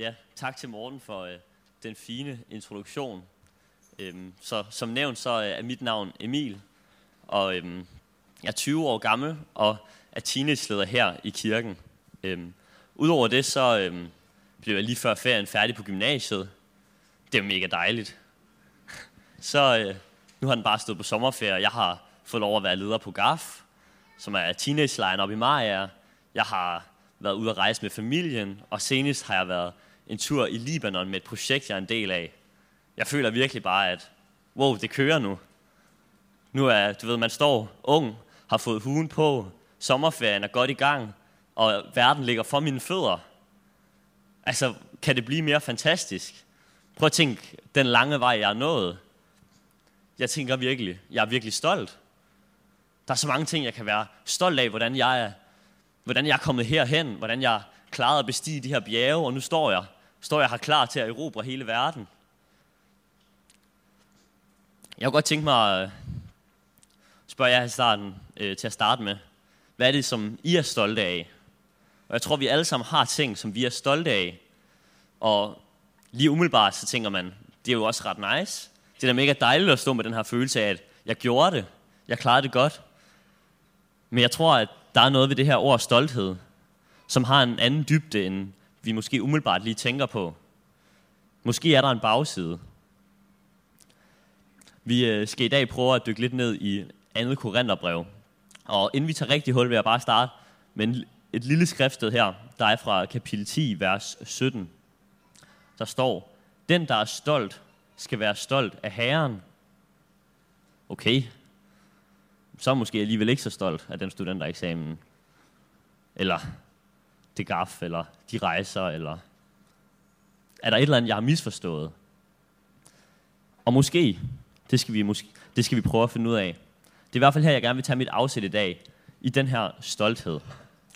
Ja, tak til Morten for øh, den fine introduktion. Øhm, så som nævnt, så øh, er mit navn Emil, og øhm, jeg er 20 år gammel og er teenage-leder her i kirken. Øhm, Udover det, så øhm, blev jeg lige før ferien færdig på gymnasiet. Det er mega dejligt. Så øh, nu har den bare stået på sommerferie. Jeg har fået lov at være leder på GAF, som er teenage-lejren oppe i Maja. Jeg har været ude at rejse med familien, og senest har jeg været en tur i Libanon med et projekt, jeg er en del af. Jeg føler virkelig bare, at wow, det kører nu. Nu er, du ved, man står ung, har fået huen på, sommerferien er godt i gang, og verden ligger for mine fødder. Altså, kan det blive mere fantastisk? Prøv at tænke, den lange vej, jeg er nået. Jeg tænker virkelig, jeg er virkelig stolt. Der er så mange ting, jeg kan være stolt af, hvordan jeg er, hvordan jeg er kommet herhen, hvordan jeg klarede at bestige de her bjerge, og nu står jeg, står jeg her klar til at erobre hele verden. Jeg kunne godt tænke mig at spørge jer i starten, øh, til at starte med. Hvad er det, som I er stolte af? Og jeg tror, vi alle sammen har ting, som vi er stolte af. Og lige umiddelbart, så tænker man, det er jo også ret nice. Det er da mega dejligt at stå med den her følelse af, at jeg gjorde det. Jeg klarede det godt. Men jeg tror, at der er noget ved det her ord stolthed, som har en anden dybde, end vi måske umiddelbart lige tænker på. Måske er der en bagside. Vi øh, skal i dag prøve at dykke lidt ned i andet Korintherbrev. Og inden vi tager rigtig hul, vil jeg bare starte med et lille skriftsted her, der er fra kapitel 10, vers 17. Der står, den der er stolt, skal være stolt af Herren. Okay, så er måske alligevel ikke så stolt af den studentereksamen. Eller det gaf, eller de rejser, eller er der et eller andet, jeg har misforstået? Og måske, det skal vi, måske, det skal vi prøve at finde ud af. Det er i hvert fald her, jeg gerne vil tage mit afsæt i dag, i den her stolthed.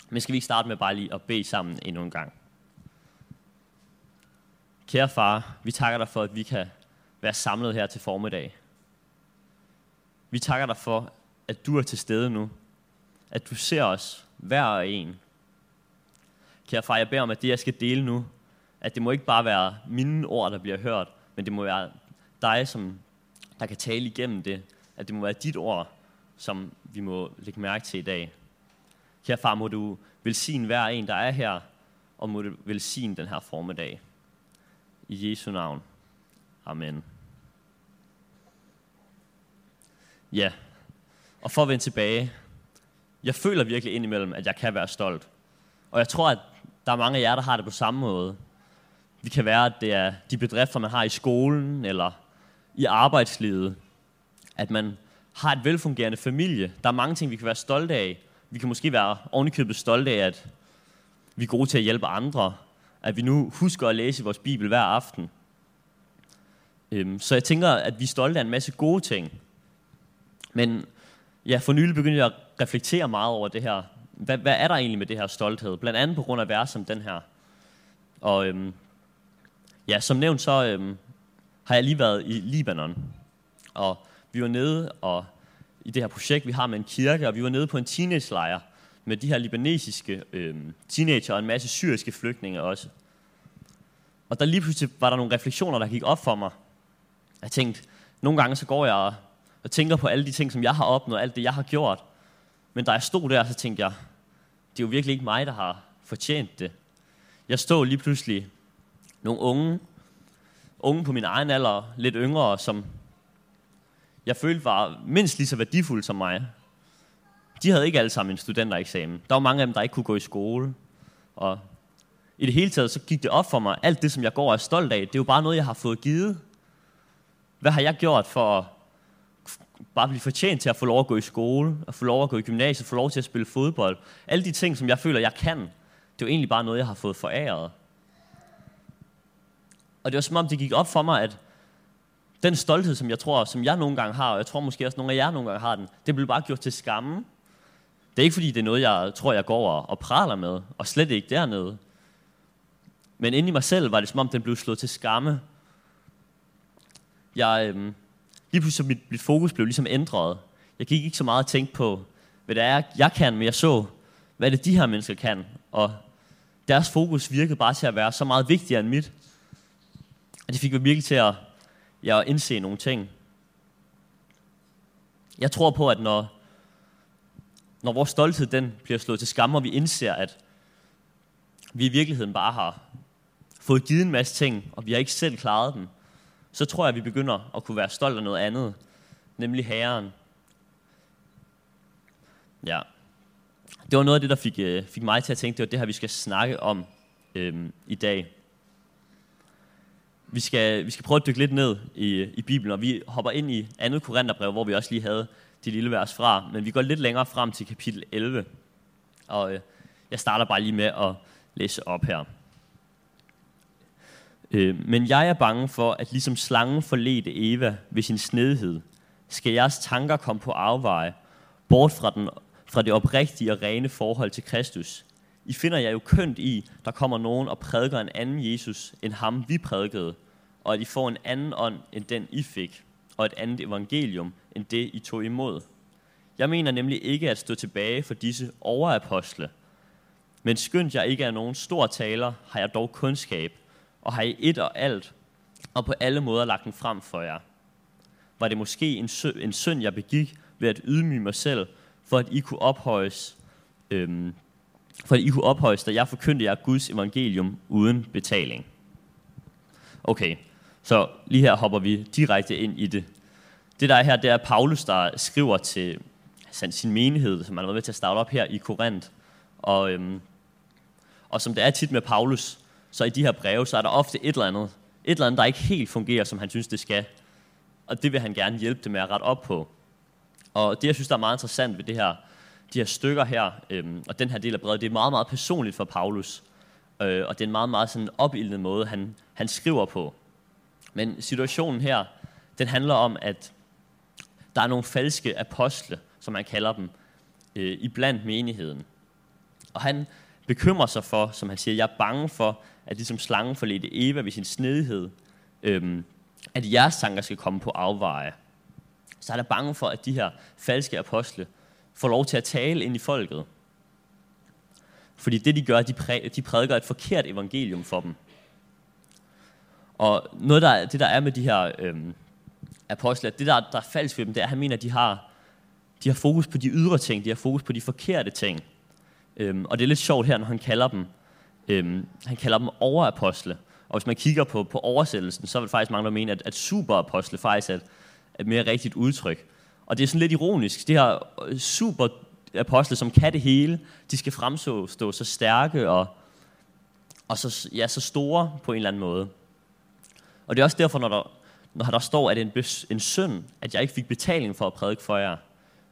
Men skal vi ikke starte med bare lige at bede sammen endnu en gang? Kære far, vi takker dig for, at vi kan være samlet her til formiddag. Vi takker dig for, at du er til stede nu. At du ser os, hver og en. Kære far, jeg beder om, at det, jeg skal dele nu, at det må ikke bare være mine ord, der bliver hørt, men det må være dig, som der kan tale igennem det. At det må være dit ord, som vi må lægge mærke til i dag. Kære far, må du velsigne hver en, der er her, og må du velsigne den her formiddag. I Jesu navn. Amen. Ja, og for at vende tilbage. Jeg føler virkelig indimellem, at jeg kan være stolt. Og jeg tror, at der er mange af jer, der har det på samme måde. Det kan være, at det er de bedrifter, man har i skolen eller i arbejdslivet. At man har et velfungerende familie. Der er mange ting, vi kan være stolte af. Vi kan måske være ovenikøbet stolte af, at vi er gode til at hjælpe andre. At vi nu husker at læse vores Bibel hver aften. Øhm, så jeg tænker, at vi er stolte af en masse gode ting. Men ja, for nylig begyndte jeg at reflektere meget over det her. Hvad, hvad er der egentlig med det her stolthed? Blandt andet på grund af vers som den her. Og øhm, ja, som nævnt, så øhm, har jeg lige været i Libanon. Og vi var nede og i det her projekt, vi har med en kirke, og vi var nede på en teenage-lejr med de her libanesiske øhm, teenager og en masse syriske flygtninge også. Og der lige pludselig var der nogle refleksioner, der gik op for mig. Jeg tænkte, nogle gange så går jeg og tænker på alle de ting, som jeg har opnået, alt det, jeg har gjort. Men da jeg stod der, så tænkte jeg, det er jo virkelig ikke mig, der har fortjent det. Jeg stod lige pludselig nogle unge, unge på min egen alder, lidt yngre, som jeg følte var mindst lige så værdifulde som mig. De havde ikke alle sammen en studentereksamen. Der var mange af dem, der ikke kunne gå i skole. Og i det hele taget, så gik det op for mig, alt det, som jeg går og er stolt af, det er jo bare noget, jeg har fået givet. Hvad har jeg gjort for at bare blive fortjent til at få lov at gå i skole, at få lov at gå i gymnasiet, få lov til at spille fodbold. Alle de ting, som jeg føler, jeg kan, det er jo egentlig bare noget, jeg har fået foræret. Og det var som om, det gik op for mig, at den stolthed, som jeg tror, som jeg nogle gange har, og jeg tror måske også nogle af jer nogle gange har den, det blev bare gjort til skamme. Det er ikke fordi, det er noget, jeg tror, jeg går og, og praler med, og slet ikke dernede. Men inde i mig selv var det som om, den blev slået til skamme. Jeg, øhm, lige pludselig mit, mit fokus blev ligesom ændret. Jeg gik ikke så meget og tænkte på, hvad det er, jeg kan, men jeg så, hvad det de her mennesker kan. Og deres fokus virkede bare til at være så meget vigtigere end mit. Og det fik mig virkelig til at, ja, at indse nogle ting. Jeg tror på, at når, når vores stolthed den bliver slået til skam, og vi indser, at vi i virkeligheden bare har fået givet en masse ting, og vi har ikke selv klaret dem, så tror jeg, at vi begynder at kunne være stolt af noget andet, nemlig Herren. Ja. Det var noget af det, der fik, øh, fik mig til at tænke, det var det her, vi skal snakke om øh, i dag. Vi skal, vi skal prøve at dykke lidt ned i, i Bibelen, og vi hopper ind i andet Korintherbrev, hvor vi også lige havde de lille vers fra, men vi går lidt længere frem til kapitel 11. Og øh, jeg starter bare lige med at læse op her. Øh, men jeg er bange for, at ligesom slangen forledte Eva ved sin snedighed, skal jeres tanker komme på afveje, bort fra, den, fra det oprigtige og rene forhold til Kristus. I finder jeg jo kønt i, der kommer nogen og prædiker en anden Jesus, end ham vi prædikede, og at I får en anden ånd, end den I fik, og et andet evangelium, end det I tog imod. Jeg mener nemlig ikke at stå tilbage for disse overapostle, men skyndt jeg ikke er nogen stor taler, har jeg dog kundskab, og har I et og alt, og på alle måder lagt den frem for jer. Var det måske en, sø, en synd, jeg begik ved at ydmyge mig selv, for at I kunne ophøjes, øhm, for at I kunne ophøjes, da jeg forkyndte jer Guds evangelium uden betaling. Okay, så lige her hopper vi direkte ind i det. Det der er her, det er Paulus, der skriver til altså sin menighed, som han har været med til at starte op her i Korinth. Og, øhm, og som det er tit med Paulus, så i de her breve, så er der ofte et eller andet, et eller andet, der ikke helt fungerer, som han synes, det skal. Og det vil han gerne hjælpe dem med at rette op på. Og det, jeg synes, der er meget interessant ved det her, de her stykker her, øhm, og den her del af brevet, det er meget, meget personligt for Paulus. Øh, og det er en meget, meget sådan opildende måde, han, han skriver på. Men situationen her, den handler om, at der er nogle falske apostle, som man kalder dem, øh, i blandt menigheden. Og han bekymrer sig for, som han siger, jeg er bange for, at ligesom slangen forledte Eva ved sin snedighed, øhm, at jeres tanker skal komme på afveje. Så er er bange for, at de her falske apostle får lov til at tale ind i folket. Fordi det, de gør, de, præ, de prædiker et forkert evangelium for dem. Og noget, der, det der er med de her øhm, apostle, det der, der er falsk ved dem, det er, at han mener, at de har, de har fokus på de ydre ting, de har fokus på de forkerte ting. Øhm, og det er lidt sjovt her, når han kalder dem, øhm, han kalder dem overapostle. Og hvis man kigger på, på oversættelsen, så vil faktisk mange der mene, at, at superapostle faktisk er et, et mere rigtigt udtryk. Og det er sådan lidt ironisk. Det her øh, superapostle, som kan det hele, de skal fremstå stå så stærke og, og så, ja, så store på en eller anden måde. Og det er også derfor, når der, når der står, at det er en, en synd, at jeg ikke fik betaling for at prædike for jer.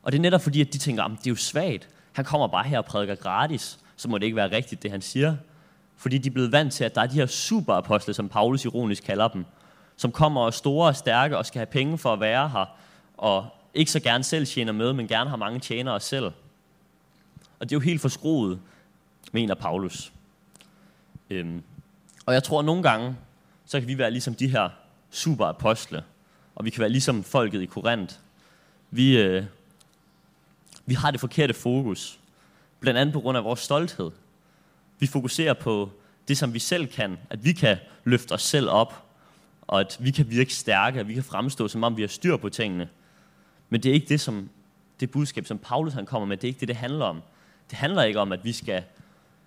Og det er netop fordi, at de tænker, at det er jo svagt. Han kommer bare her og prædiker gratis. Så må det ikke være rigtigt, det han siger. Fordi de er blevet vant til, at der er de her superapostle, som Paulus ironisk kalder dem, som kommer og store og stærke og skal have penge for at være her, og ikke så gerne selv tjener med, men gerne har mange tjenere selv. Og det er jo helt forskroet, mener Paulus. Øhm, og jeg tror, at nogle gange, så kan vi være ligesom de her superapostle, og vi kan være ligesom folket i Korinth. Vi, øh, vi har det forkerte fokus, blandt andet på grund af vores stolthed. Vi fokuserer på det, som vi selv kan, at vi kan løfte os selv op, og at vi kan virke stærke, og vi kan fremstå, som om vi har styr på tingene. Men det er ikke det, som det budskab, som Paulus han kommer med, det er ikke det, det handler om. Det handler ikke om, at vi skal,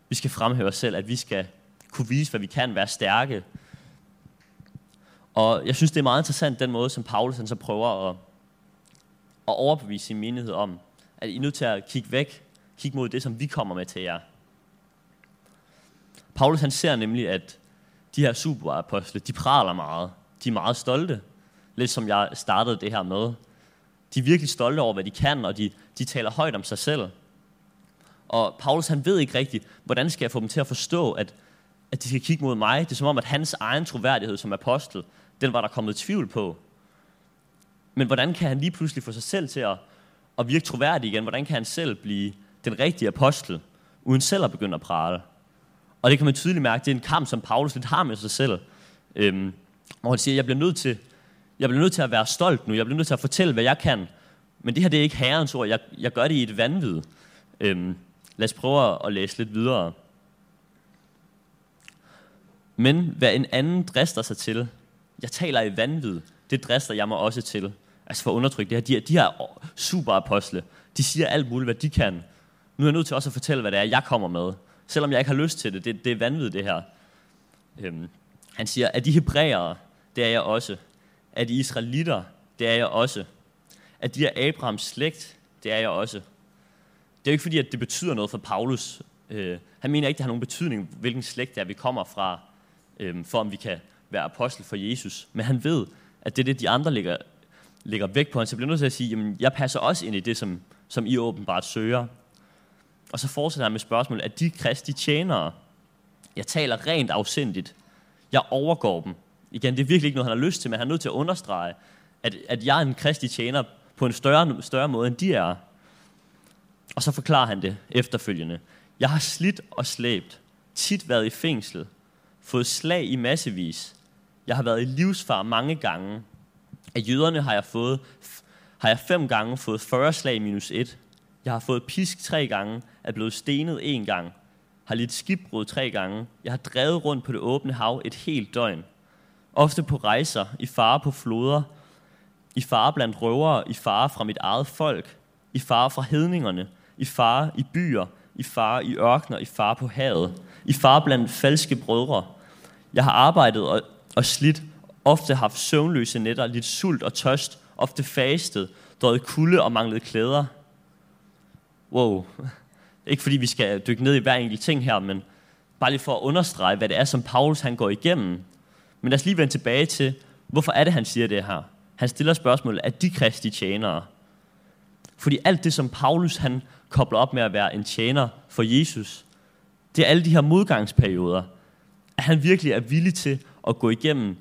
vi skal fremhæve os selv, at vi skal kunne vise, hvad vi kan, være stærke. Og jeg synes, det er meget interessant, den måde, som Paulus han så prøver at, at overbevise sin menighed om, at I er nødt til at kigge væk, kigge mod det, som vi kommer med til jer. Paulus han ser nemlig, at de her superapostle, de praler meget. De er meget stolte. Lidt som jeg startede det her med. De er virkelig stolte over, hvad de kan, og de, de taler højt om sig selv. Og Paulus han ved ikke rigtigt, hvordan skal jeg få dem til at forstå, at, at de skal kigge mod mig. Det er som om, at hans egen troværdighed som apostel, den var der kommet tvivl på. Men hvordan kan han lige pludselig få sig selv til at, at virke troværdig igen? Hvordan kan han selv blive den rigtige apostel, uden selv at begynde at prale? Og det kan man tydeligt mærke, det er en kamp, som Paulus lidt har med sig selv. Øhm, hvor han siger, jeg bliver, nødt til, jeg bliver nødt til at være stolt nu, jeg bliver nødt til at fortælle, hvad jeg kan. Men det her det er ikke herrens ord, jeg, jeg gør det i et vanvid. Øhm, lad os prøve at læse lidt videre. Men hvad en anden drister sig til, jeg taler i vanvid, det drister jeg mig også til. Altså for at undertrykke det her. De, her, de her superapostle, de siger alt muligt, hvad de kan. Nu er jeg nødt til også at fortælle, hvad det er, jeg kommer med. Selvom jeg ikke har lyst til det. Det, det er vanvittigt, det her. Øhm, han siger, at de hebræere, det er jeg også. At de israelitter, det er jeg også. At de er Abrahams slægt, det er jeg også. Det er jo ikke fordi, at det betyder noget for Paulus. Øh, han mener ikke, det har nogen betydning, hvilken slægt det er, vi kommer fra, øh, for om vi kan være apostel for Jesus. Men han ved, at det er det, de andre lægger, lægger vægt på. Han så bliver nødt til at sige, jamen, jeg passer også ind i det, som, som I åbenbart søger. Og så fortsætter han med spørgsmålet, at de kristi tjenere, jeg taler rent afsindigt, jeg overgår dem. Igen, det er virkelig ikke noget, han har lyst til, men han er nødt til at understrege, at, at jeg er en kristi tjener på en større, større måde, end de er. Og så forklarer han det efterfølgende. Jeg har slidt og slæbt, tit været i fængsel, fået slag i massevis. Jeg har været i livsfar mange gange. Af jøderne har jeg fået har jeg fem gange fået 40 slag minus et. Jeg har fået pisk tre gange, er blevet stenet en gang, har lidt skibbrud tre gange. Jeg har drevet rundt på det åbne hav et helt døgn. Ofte på rejser, i fare på floder, i fare blandt røvere, i fare fra mit eget folk, i fare fra hedningerne, i fare i byer, i fare i ørkner, i fare på havet, i fare blandt falske brødre. Jeg har arbejdet og, og slidt, ofte haft søvnløse nætter, lidt sult og tørst, ofte fastet, drøjet kulde og manglet klæder. Wow. Ikke fordi vi skal dykke ned i hver enkelt ting her, men bare lige for at understrege, hvad det er, som Paulus han går igennem. Men lad os lige vende tilbage til, hvorfor er det, han siger det her? Han stiller spørgsmålet, er de kristi tjenere? Fordi alt det, som Paulus han kobler op med at være en tjener for Jesus, det er alle de her modgangsperioder, at han virkelig er villig til at gå igennem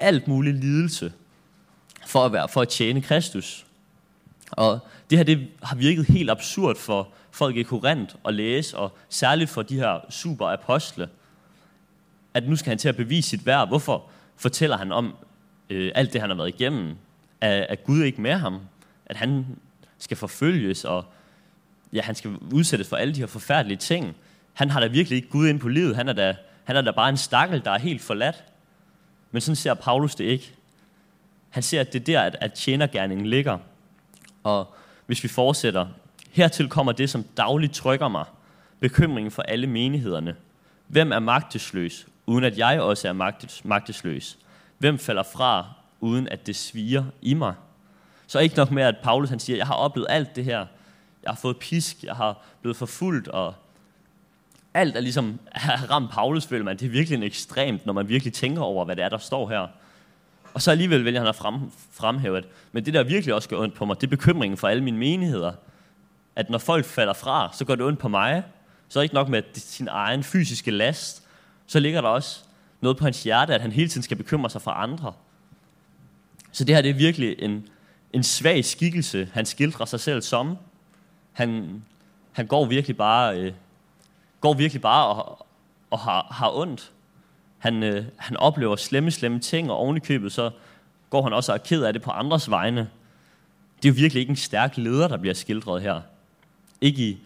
alt mulig lidelse for at, være, for at tjene Kristus. Og det her det har virket helt absurd for folk i Korinth at læse, og særligt for de her super apostle, at nu skal han til at bevise sit værd. Hvorfor fortæller han om øh, alt det, han har været igennem? Er, er Gud ikke med ham? At han skal forfølges, og ja, han skal udsættes for alle de her forfærdelige ting. Han har da virkelig ikke Gud ind på livet. Han er da, han er da bare en stakkel, der er helt forladt. Men sådan ser Paulus det ikke. Han ser, at det er der, at, at tjenergærningen ligger. Og hvis vi fortsætter, hertil kommer det, som dagligt trykker mig. Bekymringen for alle menighederne. Hvem er magtesløs, uden at jeg også er magtesløs? Hvem falder fra, uden at det sviger i mig? Så ikke nok med, at Paulus han siger, jeg har oplevet alt det her. Jeg har fået pisk, jeg har blevet forfulgt, og alt er ligesom ramt Paulus, føler man. Det er virkelig en ekstremt, når man virkelig tænker over, hvad det er, der står her. Og så alligevel vælger han at frem, fremhæve, at men det der virkelig også gør ondt på mig, det er bekymringen for alle mine menigheder. At når folk falder fra, så går det ondt på mig. Så er det ikke nok med sin egen fysiske last. Så ligger der også noget på hans hjerte, at han hele tiden skal bekymre sig for andre. Så det her det er virkelig en, en svag skikkelse, han skildrer sig selv som. Han, han går virkelig bare, øh, går virkelig bare og, og har, har ondt. Han, øh, han oplever slemme, slemme ting, og ovenikøbet så går han også og er ked af det på andres vegne. Det er jo virkelig ikke en stærk leder, der bliver skildret her. Ikke i,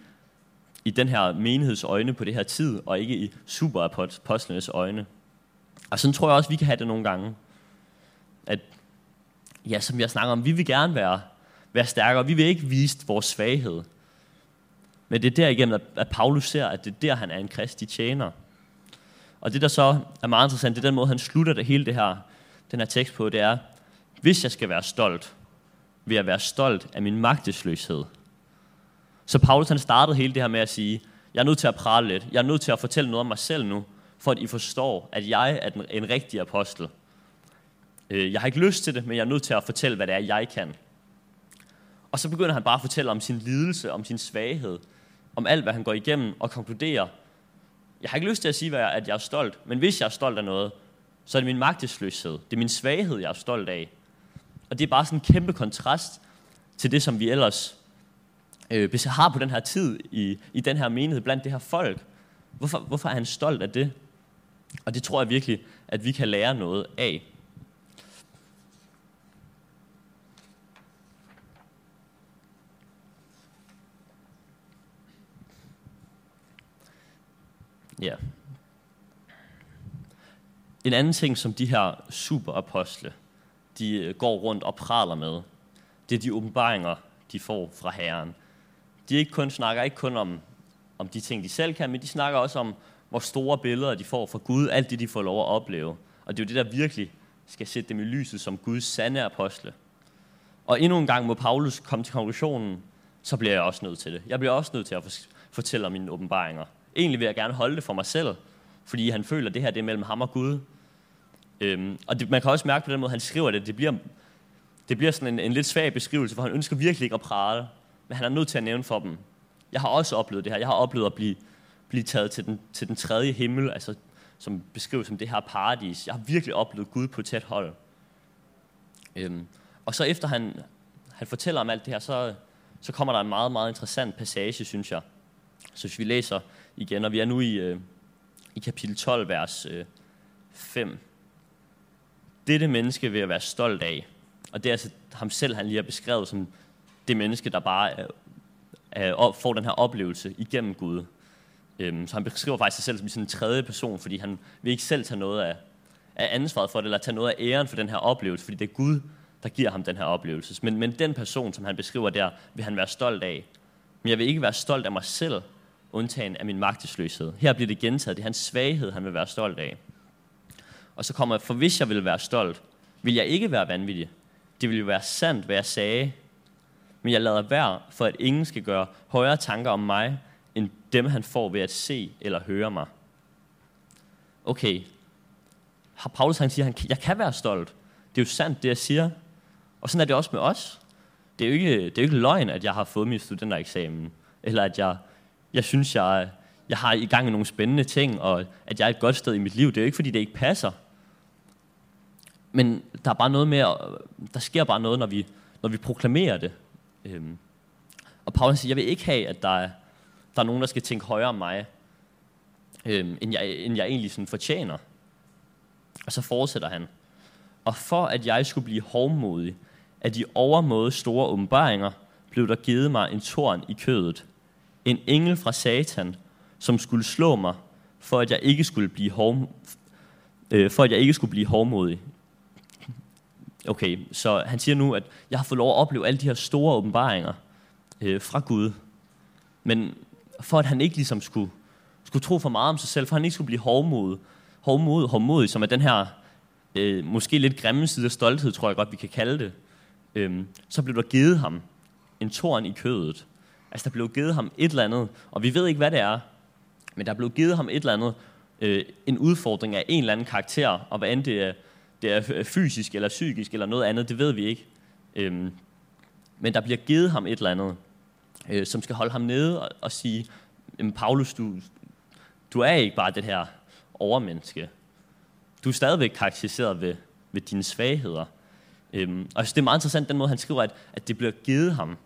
i den her menigheds øjne på det her tid, og ikke i superapostlenes øjne. Og sådan tror jeg også, vi kan have det nogle gange. At, ja, som jeg snakker om, vi vil gerne være, være stærkere. Vi vil ikke vise vores svaghed. Men det er der igennem, at Paulus ser, at det er der, han er en kristig tjener. Og det, der så er meget interessant, det er den måde, han slutter det hele det her, den her tekst på, det er, hvis jeg skal være stolt, vil jeg være stolt af min magtesløshed. Så Paulus han startede hele det her med at sige, jeg er nødt til at prale lidt, jeg er nødt til at fortælle noget om mig selv nu, for at I forstår, at jeg er en, en rigtig apostel. Øh, jeg har ikke lyst til det, men jeg er nødt til at fortælle, hvad det er, jeg kan. Og så begynder han bare at fortælle om sin lidelse, om sin svaghed, om alt, hvad han går igennem, og konkluderer, jeg har ikke lyst til at sige, at jeg er stolt, men hvis jeg er stolt af noget, så er det min magtesløshed. Det er min svaghed, jeg er stolt af. Og det er bare sådan en kæmpe kontrast til det, som vi ellers øh, har på den her tid i, i den her menighed blandt det her folk. Hvorfor, hvorfor er han stolt af det? Og det tror jeg virkelig, at vi kan lære noget af. Ja. En anden ting, som de her superapostle, de øh, går rundt og praler med, det er de åbenbaringer, de får fra Herren. De ikke kun, snakker ikke kun om, om de ting, de selv kan, men de snakker også om, hvor store billeder de får fra Gud, alt det, de får lov at opleve. Og det er jo det, der virkelig skal sætte dem i lyset som Guds sande apostle. Og endnu en gang må Paulus komme til konklusionen, så bliver jeg også nødt til det. Jeg bliver også nødt til at fortælle om mine åbenbaringer. Egentlig vil jeg gerne holde det for mig selv, fordi han føler, at det her det er mellem ham og Gud. Øhm, og det, man kan også mærke på den måde, han skriver det, det bliver, det bliver sådan en, en lidt svag beskrivelse, for han ønsker virkelig ikke at prale, men han er nødt til at nævne for dem. Jeg har også oplevet det her. Jeg har oplevet at blive, blive taget til den, til den tredje himmel, altså som beskrives som det her paradis. Jeg har virkelig oplevet Gud på tæt hold. Øhm, og så efter han, han fortæller om alt det her, så, så kommer der en meget, meget interessant passage, synes jeg. Så hvis vi læser igen, og vi er nu i, øh, i kapitel 12, vers øh, 5. Dette menneske vil jeg være stolt af. Og det er altså ham selv, han lige har beskrevet som det menneske, der bare er, er, får den her oplevelse igennem Gud. Øhm, så han beskriver faktisk sig selv som sådan en tredje person, fordi han vil ikke selv tage noget af, af ansvaret for det, eller tage noget af æren for den her oplevelse, fordi det er Gud, der giver ham den her oplevelse. Men, men den person, som han beskriver der, vil han være stolt af. Men jeg vil ikke være stolt af mig selv, undtagen af min magtesløshed. Her bliver det gentaget. Det er hans svaghed, han vil være stolt af. Og så kommer, for hvis jeg vil være stolt, vil jeg ikke være vanvittig. Det vil jo være sandt, hvad jeg sagde. Men jeg lader være, for at ingen skal gøre højere tanker om mig, end dem han får ved at se eller høre mig. Okay, Paulus han siger, at jeg kan være stolt. Det er jo sandt, det jeg siger. Og sådan er det også med os. Det er jo ikke, det er jo ikke løgn, at jeg har fået min studentereksamen, eller at jeg, jeg synes, jeg, jeg har i gang med nogle spændende ting, og at jeg er et godt sted i mit liv. Det er jo ikke, fordi det ikke passer. Men der er bare noget med, der sker bare noget, når vi, når vi proklamerer det. Øhm, og Paulus siger, jeg vil ikke have, at der er, der er nogen, der skal tænke højere om mig, øhm, end, jeg, end jeg egentlig sådan fortjener. Og så fortsætter han. Og for at jeg skulle blive hovmodig af de overmåde store åbenbaringer, blev der givet mig en torn i kødet. En engel fra Satan, som skulle slå mig, for at jeg ikke skulle blive hov, øh, for at jeg ikke skulle blive hovmodig. Okay, så han siger nu, at jeg har fået lov at opleve alle de her store åbenbaringer øh, fra Gud. Men for at han ikke ligesom skulle, skulle tro for meget om sig selv, for at han ikke skulle blive hårdmodig, hårdmodig, hårdmodig som er den her øh, måske lidt grimme side af stolthed, tror jeg godt, vi kan kalde det, øh, så blev der givet ham en torn i kødet. Altså, der blev givet ham et eller andet, og vi ved ikke, hvad det er, men der blev givet ham et eller andet, øh, en udfordring af en eller anden karakter, og hvad end det er, det er fysisk eller psykisk eller noget andet, det ved vi ikke. Øhm, men der bliver givet ham et eller andet, øh, som skal holde ham nede og, og sige, Paulus, du, du er ikke bare det her overmenneske du er stadigvæk karakteriseret ved, ved dine svagheder. Øhm, og det er meget interessant, den måde, han skriver, at, at det bliver givet ham.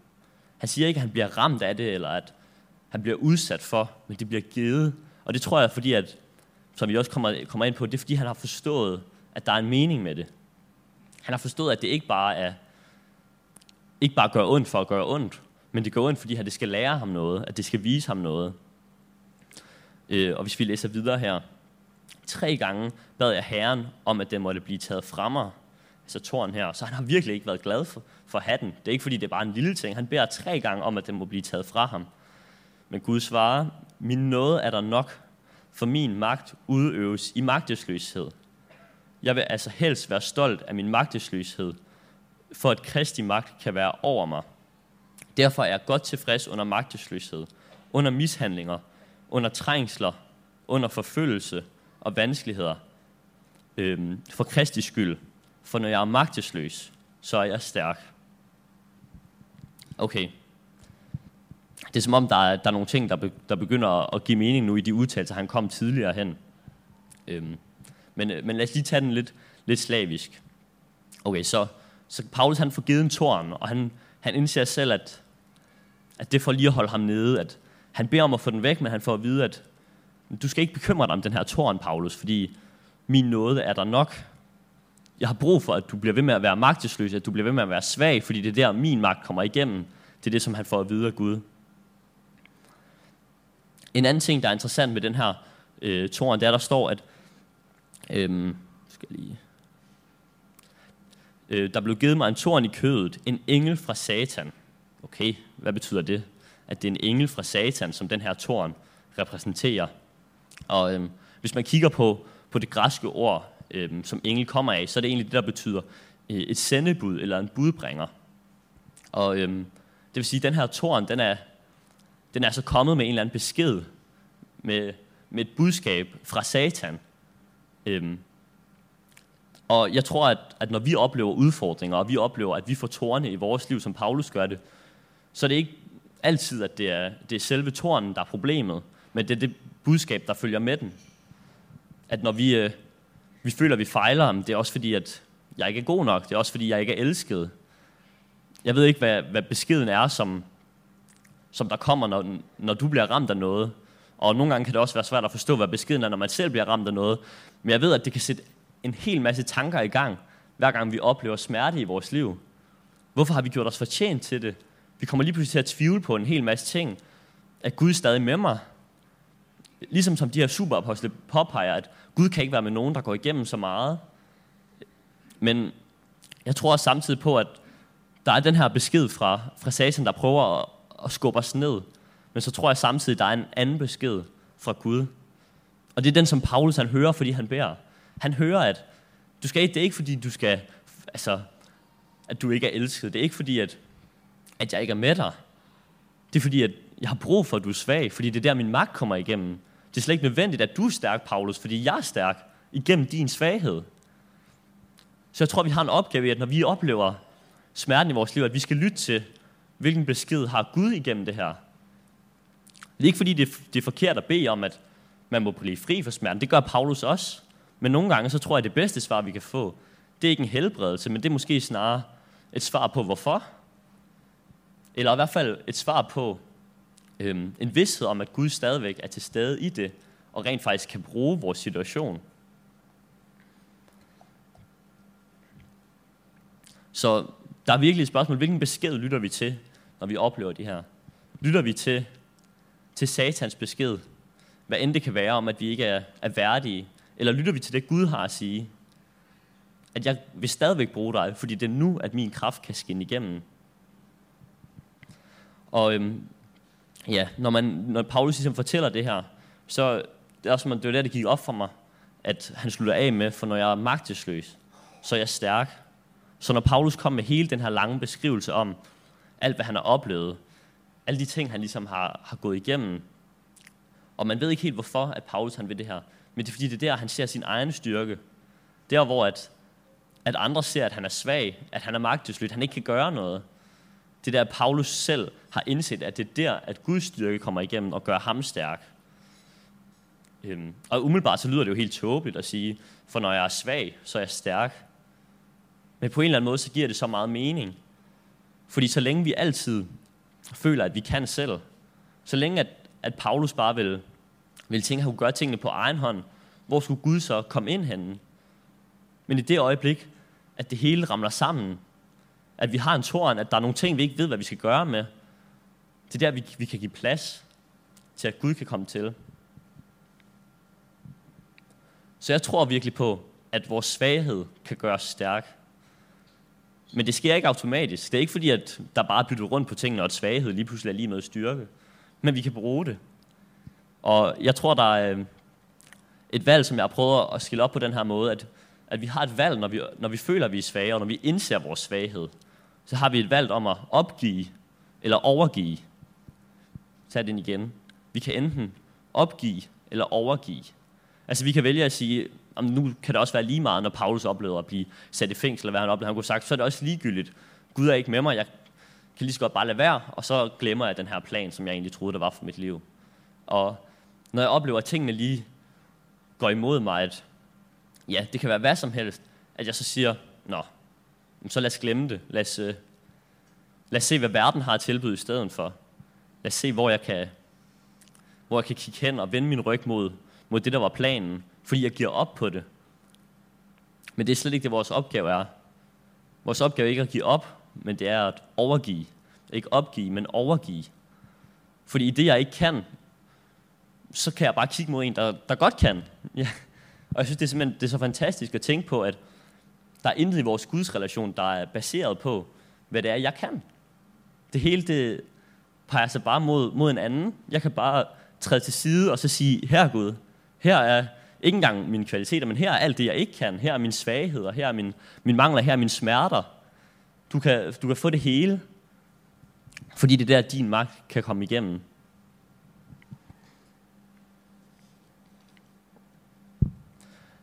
Han siger ikke, at han bliver ramt af det, eller at han bliver udsat for, men det bliver givet. Og det tror jeg, fordi at, som vi også kommer, kommer ind på, det er, fordi han har forstået, at der er en mening med det. Han har forstået, at det ikke bare er, ikke bare gør ondt for at gøre ondt, men det gør ondt, fordi det skal lære ham noget, at det skal vise ham noget. Øh, og hvis vi læser videre her, Tre gange bad jeg Herren om, at den måtte blive taget fra mig, altså tårn her. Så han har virkelig ikke været glad for, for hatten. Det er ikke, fordi det er bare en lille ting. Han beder tre gange om, at den må blive taget fra ham. Men Gud svarer, min nåde er der nok, for min magt udøves i magtesløshed. Jeg vil altså helst være stolt af min magtesløshed, for at Kristi magt kan være over mig. Derfor er jeg godt tilfreds under magtesløshed, under mishandlinger, under trængsler, under forfølgelse, og vanskeligheder øhm, for Kristi skyld. For når jeg er magtesløs, så er jeg stærk. Okay. Det er som om, der er, der er nogle ting, der, be, der begynder at give mening nu i de udtalelser, han kom tidligere hen. Øhm, men, øh, men lad os lige tage den lidt, lidt slavisk. Okay, så, så Paulus han får givet en tårn, og han, han indser selv, at, at det får lige at holde ham nede. At han beder om at få den væk, men han får at vide, at du skal ikke bekymre dig om den her tårn, Paulus, fordi min nåde er der nok. Jeg har brug for, at du bliver ved med at være magtesløs, at du bliver ved med at være svag, fordi det er der, min magt kommer igennem. Det er det, som han får at vide af Gud. En anden ting, der er interessant med den her øh, tårn, det er, der står, at, øh, Skal lige... Øh, der blev givet mig en torn i kødet, en engel fra Satan. Okay, hvad betyder det? At det er en engel fra Satan, som den her torn repræsenterer. Og øhm, hvis man kigger på, på det græske ord, øhm, som engel kommer af, så er det egentlig det, der betyder øh, et sendebud eller en budbringer. Og øhm, det vil sige, at den her torn, den er, den er så kommet med en eller anden besked, med, med et budskab fra Satan. Øhm, og jeg tror, at, at når vi oplever udfordringer, og vi oplever, at vi får tårne i vores liv, som Paulus gør det, så er det ikke altid, at det er, det er selve tårnen, der er problemet, men det er det budskab, der følger med den. At når vi, øh, vi føler, at vi fejler, det er også fordi, at jeg ikke er god nok. Det er også fordi, jeg ikke er elsket. Jeg ved ikke, hvad, hvad beskeden er, som, som der kommer, når, når du bliver ramt af noget. Og nogle gange kan det også være svært at forstå, hvad beskeden er, når man selv bliver ramt af noget. Men jeg ved, at det kan sætte en hel masse tanker i gang, hver gang vi oplever smerte i vores liv. Hvorfor har vi gjort os fortjent til det? Vi kommer lige pludselig til at tvivle på en hel masse ting. Er Gud stadig med mig? Ligesom som de her superapostle påpeger, at Gud kan ikke være med nogen, der går igennem så meget. Men jeg tror også samtidig på, at der er den her besked fra, fra Satan, der prøver at, at skubbe os ned. Men så tror jeg samtidig, der er en anden besked fra Gud. Og det er den, som Paulus han hører, fordi han beder. Han hører, at du skal ikke, det er ikke fordi, du skal, altså, at du ikke er elsket. Det er ikke fordi, at, at jeg ikke er med dig. Det er fordi, at jeg har brug for, at du er svag, fordi det er der, min magt kommer igennem. Det er slet ikke nødvendigt, at du er stærk, Paulus, fordi jeg er stærk igennem din svaghed. Så jeg tror, vi har en opgave i, at når vi oplever smerten i vores liv, at vi skal lytte til, hvilken besked har Gud igennem det her. Det er ikke fordi, det er, det er forkert at bede om, at man må blive fri for smerten. Det gør Paulus også. Men nogle gange, så tror jeg, at det bedste svar, vi kan få, det er ikke en helbredelse, men det er måske snarere et svar på, hvorfor. Eller i hvert fald et svar på øhm, en vidshed om, at Gud stadigvæk er til stede i det, og rent faktisk kan bruge vores situation. Så der er virkelig et spørgsmål, hvilken besked lytter vi til, når vi oplever det her? Lytter vi til, til satans besked, hvad end det kan være om, at vi ikke er, er værdige, eller lytter vi til det, Gud har at sige? At jeg vil stadigvæk bruge dig, fordi det er nu, at min kraft kan skinne igennem. Og øhm, ja, når, man, når Paulus ligesom fortæller det her, så det er også, det var der, det gik op for mig, at han slutter af med, for når jeg er magtesløs, så er jeg stærk. Så når Paulus kom med hele den her lange beskrivelse om alt, hvad han har oplevet, alle de ting, han ligesom har, har gået igennem, og man ved ikke helt, hvorfor at Paulus han vil det her, men det er fordi, det er der, han ser sin egen styrke. Der, hvor at, at andre ser, at han er svag, at han er magtesløs, han ikke kan gøre noget. Det der, at Paulus selv har indset, at det er der, at Guds styrke kommer igennem og gør ham stærk. Øhm, og umiddelbart så lyder det jo helt tåbeligt at sige, for når jeg er svag, så er jeg stærk. Men på en eller anden måde, så giver det så meget mening. Fordi så længe vi altid føler, at vi kan selv, så længe at, at Paulus bare vil, vil tænke, at han kunne gøre tingene på egen hånd, hvor skulle Gud så komme ind henne? Men i det øjeblik, at det hele ramler sammen, at vi har en tårn, at der er nogle ting, vi ikke ved, hvad vi skal gøre med, det er der, vi, vi kan give plads til, at Gud kan komme til. Så jeg tror virkelig på, at vores svaghed kan gøre os stærk. Men det sker ikke automatisk. Det er ikke fordi, at der bare er byttet rundt på tingene, og at svaghed lige pludselig er lige med styrke. Men vi kan bruge det. Og jeg tror, der er øh, et valg, som jeg prøver at skille op på den her måde, at, at vi har et valg, når vi, når vi føler, at vi er svage, og når vi indser vores svaghed. Så har vi et valg om at opgive eller overgive. Tag den igen. Vi kan enten opgive eller overgive. Altså vi kan vælge at sige, om nu kan det også være lige meget, når Paulus oplevede at blive sat i fængsel, eller hvad han oplevede. Han kunne sagt, så er det også ligegyldigt. Gud er ikke med mig, jeg kan lige så godt bare lade være, og så glemmer jeg den her plan, som jeg egentlig troede, der var for mit liv. Og når jeg oplever, at tingene lige går imod mig, at ja, det kan være hvad som helst, at jeg så siger, nå, så lad os glemme det. Lad os, øh, lad os se, hvad verden har at tilbyde i stedet for. Lad os se, hvor jeg kan, hvor jeg kan kigge hen og vende min ryg mod, mod det, der var planen, fordi jeg giver op på det. Men det er slet ikke det, vores opgave er. Vores opgave er ikke at give op, men det er at overgive. Ikke opgive, men overgive. Fordi i det, jeg ikke kan, så kan jeg bare kigge mod en, der, der godt kan. Ja. Og jeg synes, det er simpelthen det er så fantastisk at tænke på, at der er intet i vores gudsrelation, der er baseret på, hvad det er, jeg kan. Det hele det peger sig bare mod, mod en anden. Jeg kan bare træde til side og så sige, her Gud, her er ikke engang mine kvaliteter, men her er alt det, jeg ikke kan. Her er mine svagheder, her er min, min mangler, her er mine smerter. Du kan, du kan få det hele, fordi det er der, din magt kan komme igennem.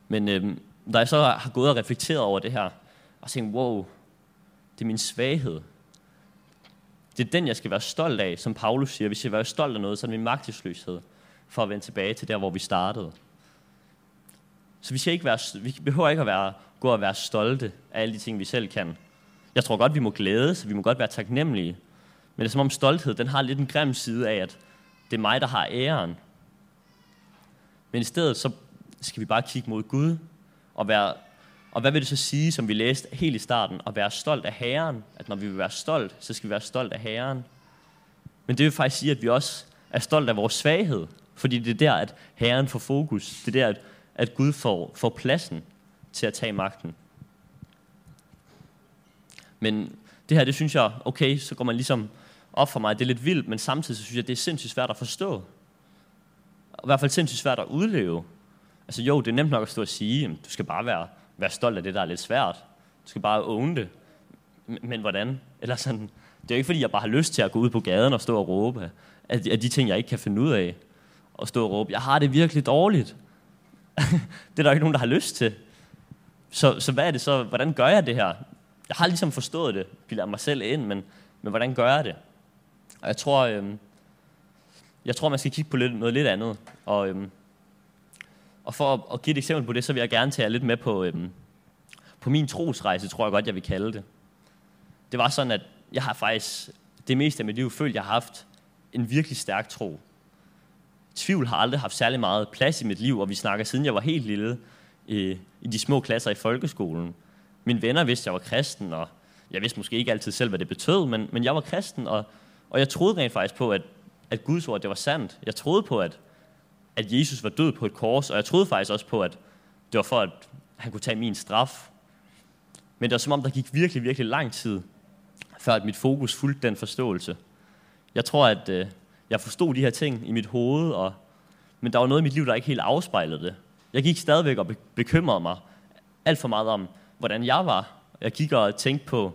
Men øhm, da jeg så har gået og reflekteret over det her, og tænkt, wow, det er min svaghed. Det er den, jeg skal være stolt af, som Paulus siger. Hvis jeg vil være stolt af noget, så er det min magtesløshed, for at vende tilbage til der, hvor vi startede. Så vi, skal ikke være, vi behøver ikke at være, gå og være stolte af alle de ting, vi selv kan. Jeg tror godt, vi må glæde, så vi må godt være taknemmelige. Men det er som om stolthed, den har lidt en grim side af, at det er mig, der har æren. Men i stedet så skal vi bare kigge mod Gud og være og hvad vil det så sige, som vi læste helt i starten, at være stolt af Herren? At når vi vil være stolt, så skal vi være stolt af Herren. Men det vil faktisk sige, at vi også er stolt af vores svaghed. Fordi det er der, at Herren får fokus. Det er der, at, at Gud får, får pladsen til at tage magten. Men det her, det synes jeg, okay, så går man ligesom op for mig. Det er lidt vildt, men samtidig så synes jeg, det er sindssygt svært at forstå. I hvert fald sindssygt svært at udleve. Altså jo, det er nemt nok at stå og sige, du skal bare være, være stolt af det, der er lidt svært. Du skal bare own det. Men hvordan? Eller sådan, det er jo ikke fordi, jeg bare har lyst til at gå ud på gaden og stå og råbe af, af de ting, jeg ikke kan finde ud af. Og stå og råbe, jeg har det virkelig dårligt. det er der ikke nogen, der har lyst til. Så, så hvad er det så? Hvordan gør jeg det her? Jeg har ligesom forstået det, bilder mig selv ind, men, men hvordan gør jeg det? Og jeg tror, øhm, jeg tror, man skal kigge på lidt, noget lidt andet. Og, øhm, og for at, at give et eksempel på det, så vil jeg gerne tage lidt med på, øhm, på min trosrejse, tror jeg godt, jeg vil kalde det. Det var sådan, at jeg har faktisk det meste af mit liv følt, jeg har haft en virkelig stærk tro. Tvivl har aldrig haft særlig meget plads i mit liv, og vi snakker siden jeg var helt lille i, i de små klasser i folkeskolen. Mine venner vidste, at jeg var kristen, og jeg vidste måske ikke altid selv, hvad det betød, men, men jeg var kristen, og, og jeg troede rent faktisk på, at, at Guds ord det var sandt. Jeg troede på, at, at Jesus var død på et kors, og jeg troede faktisk også på, at det var for, at han kunne tage min straf. Men det var som om, der gik virkelig, virkelig lang tid, før at mit fokus fulgte den forståelse. Jeg tror, at øh, jeg forstod de her ting i mit hoved, og, men der var noget i mit liv, der ikke helt afspejlede det. Jeg gik stadigvæk og bekymrede mig alt for meget om, hvordan jeg var. Jeg gik og tænkte på,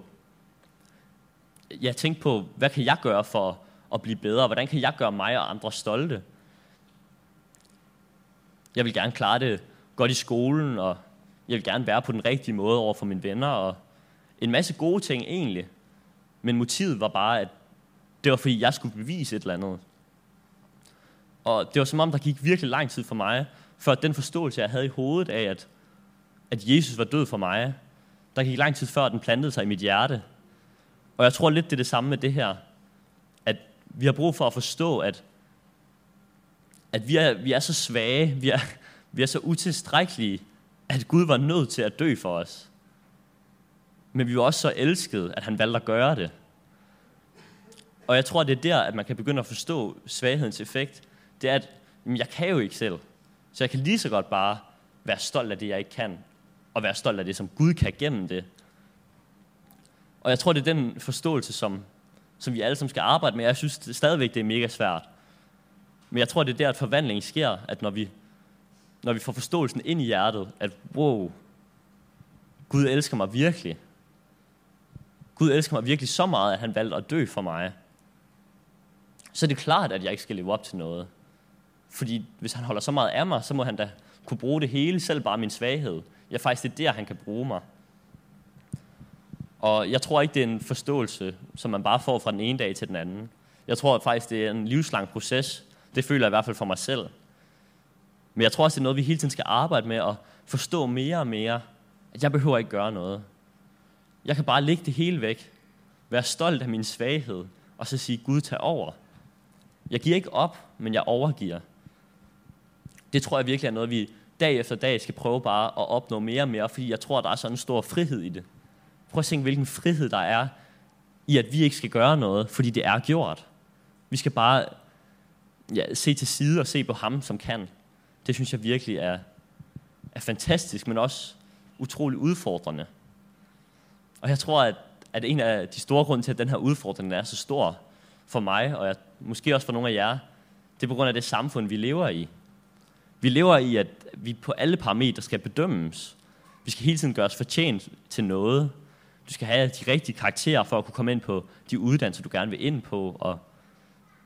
jeg tænkte på, hvad kan jeg gøre for at blive bedre? Hvordan kan jeg gøre mig og andre stolte? Jeg vil gerne klare det godt i skolen, og jeg vil gerne være på den rigtige måde over for mine venner, og en masse gode ting egentlig. Men motivet var bare, at det var fordi, jeg skulle bevise et eller andet. Og det var som om, der gik virkelig lang tid for mig, før den forståelse, jeg havde i hovedet af, at, at Jesus var død for mig, der gik lang tid før, den plantede sig i mit hjerte. Og jeg tror lidt, det er det samme med det her. At vi har brug for at forstå, at, at vi, er, vi er så svage, vi er, vi er så utilstrækkelige, at Gud var nødt til at dø for os. Men vi var også så elskede, at han valgte at gøre det. Og jeg tror, det er der, at man kan begynde at forstå svaghedens effekt. Det er, at jamen, jeg kan jo ikke selv. Så jeg kan lige så godt bare være stolt af det, jeg ikke kan. Og være stolt af det, som Gud kan gennem det. Og jeg tror, det er den forståelse, som, som vi alle sammen skal arbejde med. Jeg synes det stadigvæk, det er mega svært. Men jeg tror, det er der, at forvandlingen sker, at når vi, når vi får forståelsen ind i hjertet, at wow, Gud elsker mig virkelig. Gud elsker mig virkelig så meget, at han valgte at dø for mig. Så er det klart, at jeg ikke skal leve op til noget. Fordi hvis han holder så meget af mig, så må han da kunne bruge det hele, selv bare min svaghed. Ja, faktisk det er der, han kan bruge mig. Og jeg tror ikke, det er en forståelse, som man bare får fra den ene dag til den anden. Jeg tror faktisk, det er en livslang proces. Det føler jeg i hvert fald for mig selv. Men jeg tror også, det er noget, vi hele tiden skal arbejde med at forstå mere og mere, at jeg behøver ikke gøre noget. Jeg kan bare lægge det hele væk. Være stolt af min svaghed, og så sige, Gud, tag over. Jeg giver ikke op, men jeg overgiver. Det tror jeg virkelig er noget, vi dag efter dag skal prøve bare at opnå mere og mere, fordi jeg tror, der er sådan en stor frihed i det. Prøv at tænke, hvilken frihed der er i, at vi ikke skal gøre noget, fordi det er gjort. Vi skal bare ja, se til side og se på ham, som kan. Det synes jeg virkelig er, er fantastisk, men også utrolig udfordrende. Og jeg tror, at, at en af de store grunde til, at den her udfordring er så stor for mig, og jeg, måske også for nogle af jer, det er på grund af det samfund, vi lever i. Vi lever i, at vi på alle parametre skal bedømmes. Vi skal hele tiden gøres fortjent til noget. Du skal have de rigtige karakterer for at kunne komme ind på de uddannelser, du gerne vil ind på. Og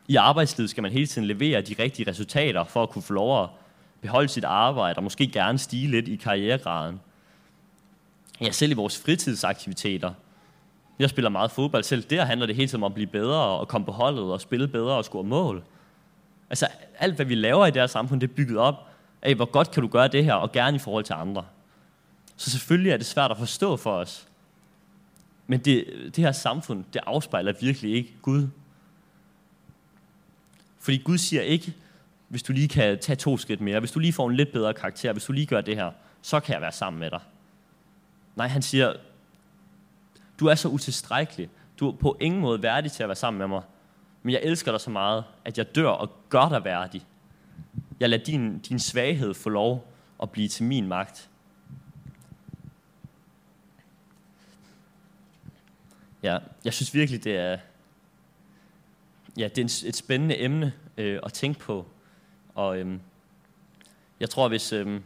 i arbejdslivet skal man hele tiden levere de rigtige resultater for at kunne få lov at beholde sit arbejde og måske gerne stige lidt i karrieregraden. Ja, selv i vores fritidsaktiviteter. Jeg spiller meget fodbold selv. Der handler det hele tiden om at blive bedre og komme på holdet og spille bedre og score mål. Altså alt, hvad vi laver i det her samfund, det er bygget op af, hvor godt kan du gøre det her, og gerne i forhold til andre. Så selvfølgelig er det svært at forstå for os. Men det, det her samfund, det afspejler virkelig ikke Gud. Fordi Gud siger ikke, hvis du lige kan tage to skridt mere, hvis du lige får en lidt bedre karakter, hvis du lige gør det her, så kan jeg være sammen med dig. Nej, han siger, du er så utilstrækkelig. Du er på ingen måde værdig til at være sammen med mig. Men jeg elsker dig så meget, at jeg dør og gør dig værdig. Jeg lader din, din svaghed få lov at blive til min magt. Ja, jeg synes virkelig, det er, ja, det er et spændende emne øh, at tænke på. Og øhm, jeg tror, hvis, øhm,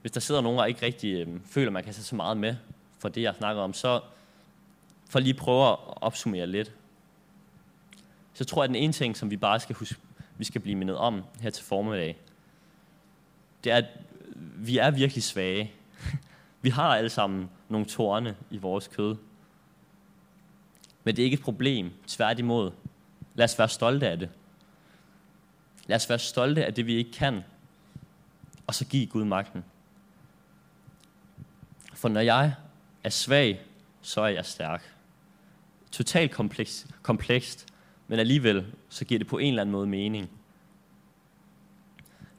hvis der sidder nogen, der ikke rigtig øhm, føler, man kan sætte så meget med for det, jeg snakker om, så for lige prøve at opsummere lidt. Så tror jeg, at den ene ting, som vi bare skal huske, vi skal blive mindet om her til formiddag, det er, at vi er virkelig svage. Vi har alle sammen nogle tårne i vores kød. Men det er ikke et problem. Tværtimod. Lad os være stolte af det. Lad os være stolte af det, vi ikke kan. Og så give Gud magten. For når jeg er svag, så er jeg stærk. Totalt kompleks, komplekst, men alligevel så giver det på en eller anden måde mening.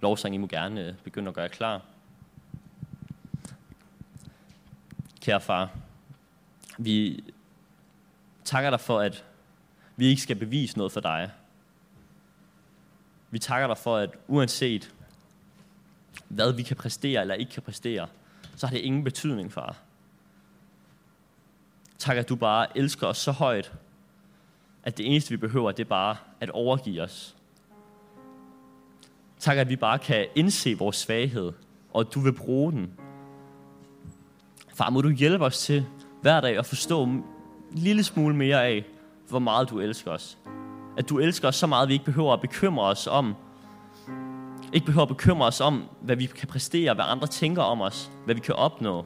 Lovsang, I må gerne øh, begynde at gøre klar. Kære far, vi takker dig for, at vi ikke skal bevise noget for dig. Vi takker dig for, at uanset hvad vi kan præstere eller ikke kan præstere, så har det ingen betydning, far. Tak, at du bare elsker os så højt, at det eneste, vi behøver, det er bare at overgive os. Tak, at vi bare kan indse vores svaghed, og at du vil bruge den. Far, må du hjælpe os til hver dag at forstå en lille smule mere af, hvor meget du elsker os. At du elsker os så meget, at vi ikke behøver at bekymre os om, ikke behøver at bekymre os om, hvad vi kan præstere, hvad andre tænker om os, hvad vi kan opnå.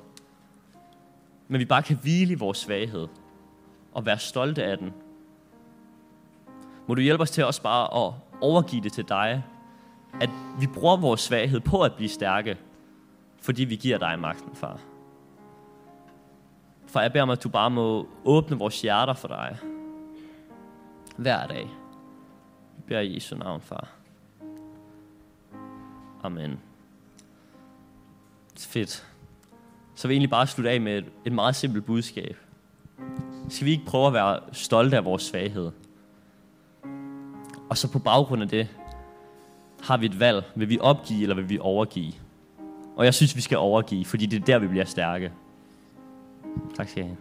Men vi bare kan hvile i vores svaghed og være stolte af den. Må du hjælpe os til også bare at overgive det til dig, at vi bruger vores svaghed på at blive stærke, fordi vi giver dig magten, far. For jeg beder om, at du bare må åbne vores hjerter for dig. Hver dag. Vi beder i Jesu navn, far. Amen. Fedt. Så vil jeg egentlig bare slutte af med et, et meget simpelt budskab. Skal vi ikke prøve at være stolte af vores svaghed? Og så på baggrund af det, har vi et valg. Vil vi opgive, eller vil vi overgive? Og jeg synes, vi skal overgive, fordi det er der, vi bliver stærke. Tak skal I have.